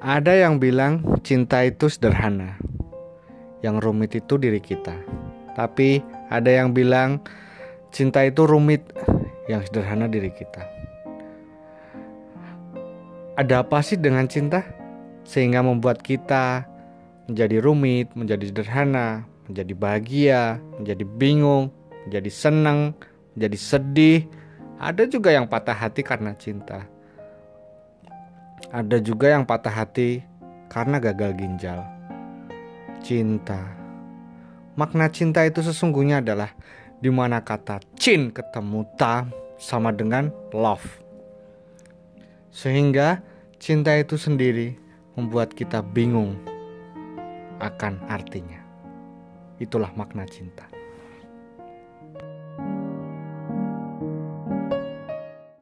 Ada yang bilang cinta itu sederhana. Yang rumit itu diri kita. Tapi ada yang bilang cinta itu rumit, yang sederhana diri kita. Ada apa sih dengan cinta sehingga membuat kita menjadi rumit, menjadi sederhana, menjadi bahagia, menjadi bingung, menjadi senang, menjadi sedih. Ada juga yang patah hati karena cinta. Ada juga yang patah hati karena gagal ginjal. Cinta. Makna cinta itu sesungguhnya adalah di mana kata cin ketemu ta sama dengan love. Sehingga cinta itu sendiri membuat kita bingung akan artinya. Itulah makna cinta.